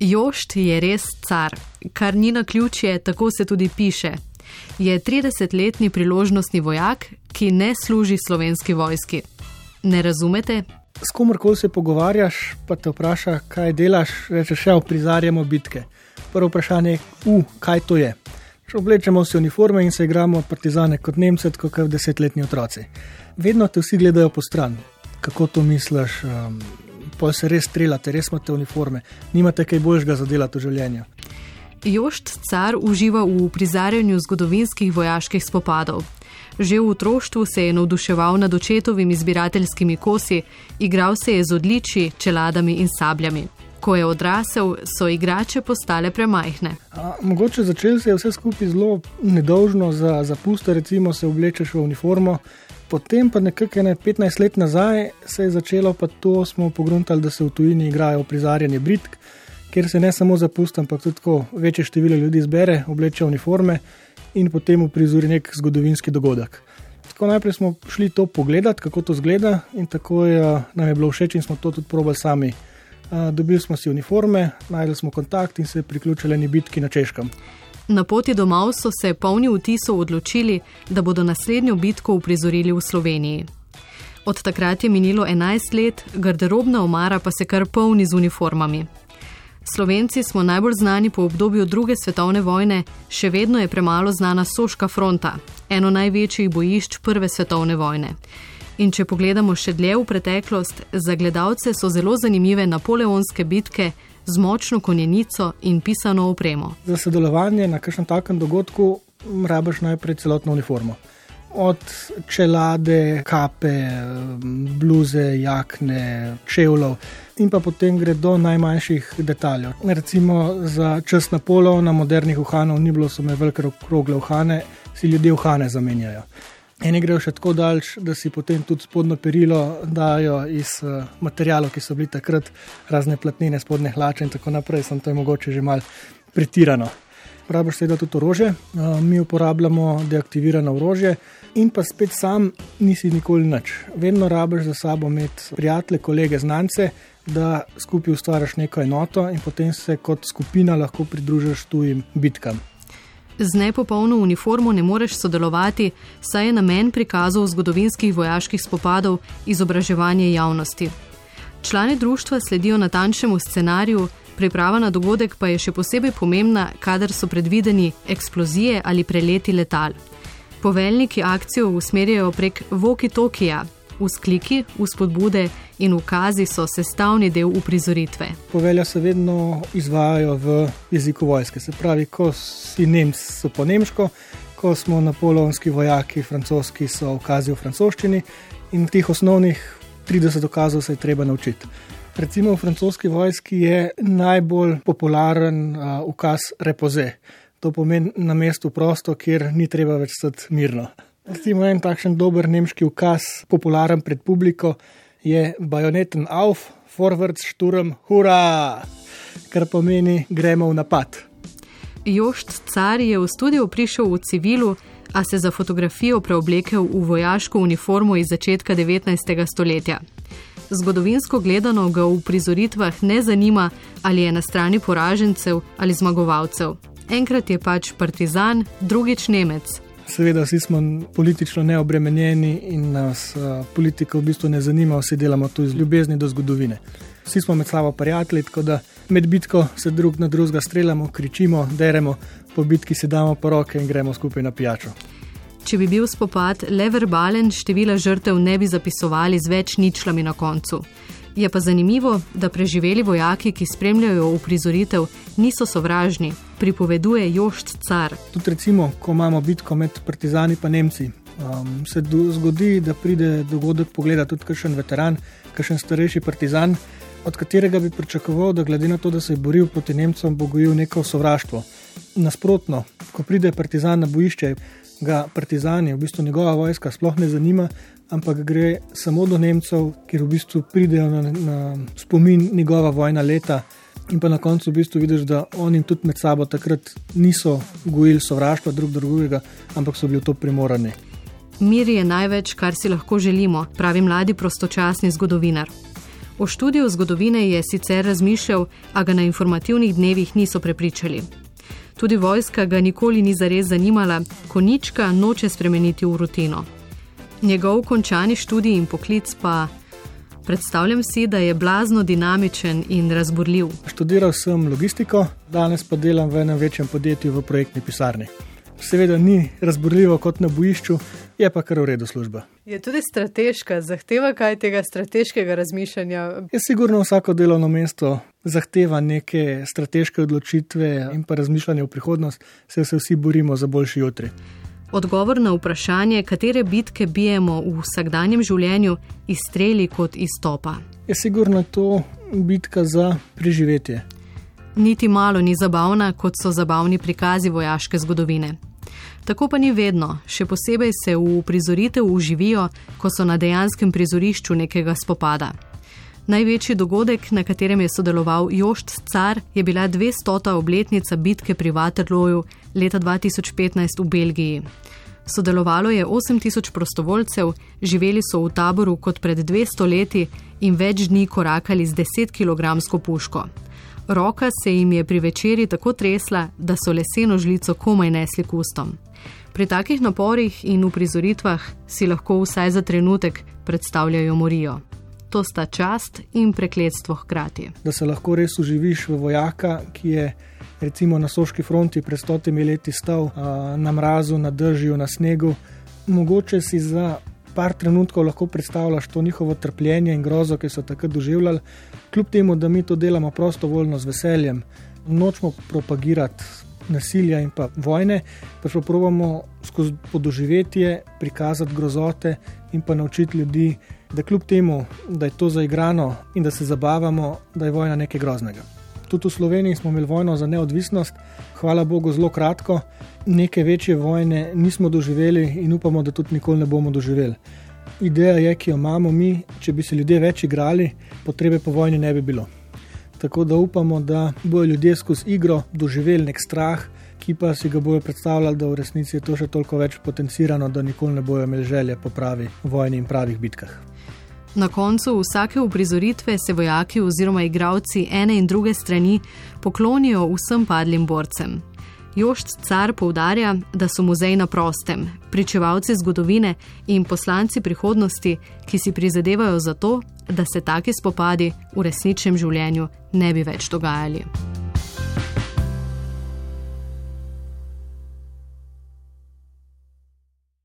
Jošt je res car, kar ni na ključje, tako se tudi piše. Je 30-letni priložnostni vojak, ki ne služi slovenski vojski. Ne razumete? S komorkoli se pogovarjaš, pa te vpraša, kaj delaš, rečeš, ja, prizarjamo bitke. Prvo vprašanje je, uh, kaj to je. Če oblečemo si uniforme in se igramo partizane kot Nemce, kot kot desetletni otroci. Vedno te vsi gledajo po stran, kako to misliš, um, pa se res streljate, res imate uniforme, nimate kaj boljšega za delati v življenju. Jošt car uživa v prizarjanju zgodovinskih vojaških spopadov. Že v otroštvu se je navduševal nad očetovimi zbirateljskimi kosi, igral se je z odličji, čeladami in sabljami. Ko je odrasel, so igrače postale premajhne. A, mogoče začel se je vse skupaj zelo nedolžno za zapuste, recimo se oblečeš v uniformo. Potem pa nekako 15 let nazaj se je začelo, pa to smo pogruntali, da se v tujini igrajo prizarjanje britk, kjer se ne samo zapusti, ampak tudi večje število ljudi zbere, obleče uniforme in potem uprizori nek zgodovinski dogodek. Tako najprej smo šli to pogledati, kako to zgleda, in tako je, nam je bilo všeč, in smo to tudi probali sami. Dobili smo si uniforme, najdli smo kontakt in se priključili eni bitki na Češkem. Na poti domov so se polni vtisov odločili, da bodo naslednjo bitko uprizorili v Sloveniji. Od takrat je minilo 11 let, garderobna omara pa se kar polni z uniformami. Slovenci smo najbolj znani po obdobju druge svetovne vojne, še vedno je premalo znana Soška fronta, eno največjih bojišč prve svetovne vojne. In če pogledamo še dlje v preteklost, za gledalce so zelo zanimive napoleonske bitke, z močno konjenico in pisano opremo. Za sodelovanje na kakšnem takem dogodku rabiš najprej celotno uniformo. Od čelade, kape, bluze, jakne, čevljev, in pa potem gre do najmanjših detaljev. Recimo za čas Napoleona, modernih uhanov, ni bilo samo velike krogle uhane, si ljudje uhane zamenjajo. Eni grejo še tako daljš, da si potem tudi spodnjo perilo dajo iz uh, materijalov, ki so bili takrat razne platnine, spodne hlače in tako naprej. Sem to je mogoče že mal pretirano. Rabiš seveda tudi orožje, uh, mi uporabljamo deaktivirano orožje in pa spet sam nisi nikoli nič. Vedno rabiš za sabo imeti prijatelje, kolege, znance, da skupaj ustvariš neko enoto in potem se kot skupina lahko pridružiš tujim bitkam. Z nepopolno uniformo ne moreš sodelovati, saj je namen prikazov zgodovinskih vojaških spopadov izobraževanje javnosti. Člani društva sledijo natančnemu scenariju, priprava na dogodek pa je še posebej pomembna, kadar so predvideni eksplozije ali preleti letal. Poveljniki akcijo usmerjajo prek Voki Tokija, Vzkliki, vzpodbude in ukazi so sestavni del uprizoritve. Povelja se vedno izvajajo v jeziku vojske. Se pravi, ko si Nemci, so po nemško, ko smo napoleonski vojaki, francoski, so ukazi v francoščini in teh osnovnih 30 ukazov se je treba naučiti. Recimo v francoski vojski je najbolj popularen uh, ukaz repoze. To pomeni na mestu prosto, kjer ni treba več stati mirno. Recimo en takšen dober nemški ukaz, popularen pred publiko, je bajoneten auf, forward, šturm, hurra, kar pomeni gremo v napad. Jošt car je v studio prišel v civilu, a se za fotografijo preoblekel v vojaško uniformo iz začetka 19. stoletja. Zgodovinsko gledano ga v prizoritvah ne zanima, ali je na strani poražencev ali zmagovalcev. Enkrat je pač partizan, drugič Nemec. Seveda, vsi smo politično neobremenjeni in nas politika v bistvu ne zanima, vsi delamo tu iz ljubezni do zgodovine. Vsi smo med sabo prijatelji, tako da med bitko se drug na drugega streljamo, kričimo, deremo, po bitki se damo po roke in gremo skupaj na pijačo. Če bi bil spopad le verbalen, števila žrtev ne bi zapisovali z več ničlami na koncu. Je pa zanimivo, da preživeli vojaki, ki spremljajo uprizoritev, niso sovražni, pripoveduje Jošt car. Tudi recimo, ko imamo bitko med partizani in Nemci, um, se do, zgodi, da pride dogodek pogledati tudi kakšen veteran, kakšen starejši partizan, od katerega bi pričakoval, da glede na to, da se je boril proti Nemcem, bo gojil neko sovraštvo. Nasprotno, ko pride partizan na bojišče, ga partizani, v bistvu njegova vojska, sploh ne zanima, ampak gre samo do Nemcev, ker v bistvu pridejo na, na spomin njegova vojna leta. In pa na koncu v bistvu vidiš, da oni tudi med sabo takrat niso gojili sovraštva drug drugega, ampak so bili to primorani. Mir je največ, kar si lahko želimo, pravi mladi prostočasni zgodovinar. O študiju zgodovine je sicer razmišljal, a ga na informativnih dnevih niso prepričali. Tudi vojska ga nikoli ni zares zanimala, konička noče spremeniti v rutino. Njegov končani študij in poklic pa. Predstavljam si, da je blazno dinamičen in razburljiv. Študiral sem logistiko, danes pa delam v enem večjem podjetju v projektni pisarni. Seveda ni razburljivo kot na bojišču, je pa kar v redu služba. Je tudi strateška, zahteva kaj tega strateškega razmišljanja. Je sigurno vsako delovno mesto zahteva neke strateške odločitve in pa razmišljanje v prihodnost, se, se vsi borimo za boljši jutri. Odgovor na vprašanje, katere bitke bijemo v vsakdanjem življenju, izstreli kot izstopa. Je sigurno to bitka za preživetje. Niti malo ni zabavna, kot so zabavni prikazi vojaške zgodovine. Tako pa ni vedno, še posebej se v prizoritev uživijo, ko so na dejanskem prizorišču nekega spopada. Največji dogodek, na katerem je sodeloval Jošt Car, je bila 200. obletnica bitke pri Waterlooju leta 2015 v Belgiji. Sodelovalo je 8000 prostovoljcev, živeli so v taboru kot pred 200 leti in več dni korakali z 10 kg puško. Roka se jim je pri večerji tako tresla, da so leseno žlico komaj nesli k ustom. Pri takih naporih in uprizoritvah si lahko vsaj za trenutek predstavljajo morijo. To sta čast in prekletstvo hkrati. Da se lahko res uživiš v vojaka, ki je recimo na soški fronti pred stotimi leti stal na mrazu, na držju, na snegu, mogoče si za par trenutkov lahko predstavljaš to njihovo trpljenje in grozo, ki so takrat doživljali, kljub temu, da mi to delamo prostovoljno, z veseljem, nočemo propagirati nasilja in pa vojne, pa pa pravimo skozi podoživetje prikazati grozote in pa naučiti ljudi, da kljub temu, da je to zaigrano in da se zabavamo, da je vojna nekaj groznega. Tudi v Sloveniji smo imeli vojno za neodvisnost, hvala Bogu, zelo kratko, neke večje vojne nismo doživeli in upamo, da tudi nikoli ne bomo doživeli. Ideja je, ki jo imamo mi, če bi se ljudje več igrali, potrebe po vojni ne bi bilo. Tako da upamo, da bodo ljudje skozi igro doživeli nek strah, ki pa si ga bodo predstavljali, da v resnici je to še toliko več potencirano, da nikoli ne bodo imeli želje po pravi vojni in pravih bitkah. Na koncu vsake uprizoritve se vojaki oziroma igravci ene in druge strani poklonijo vsem padlim borcem. Jošt car poudarja, da so muzej na prostem, pričevalci zgodovine in poslanci prihodnosti, ki si prizadevajo za to, da se take spopadi v resničnem življenju ne bi več dogajali.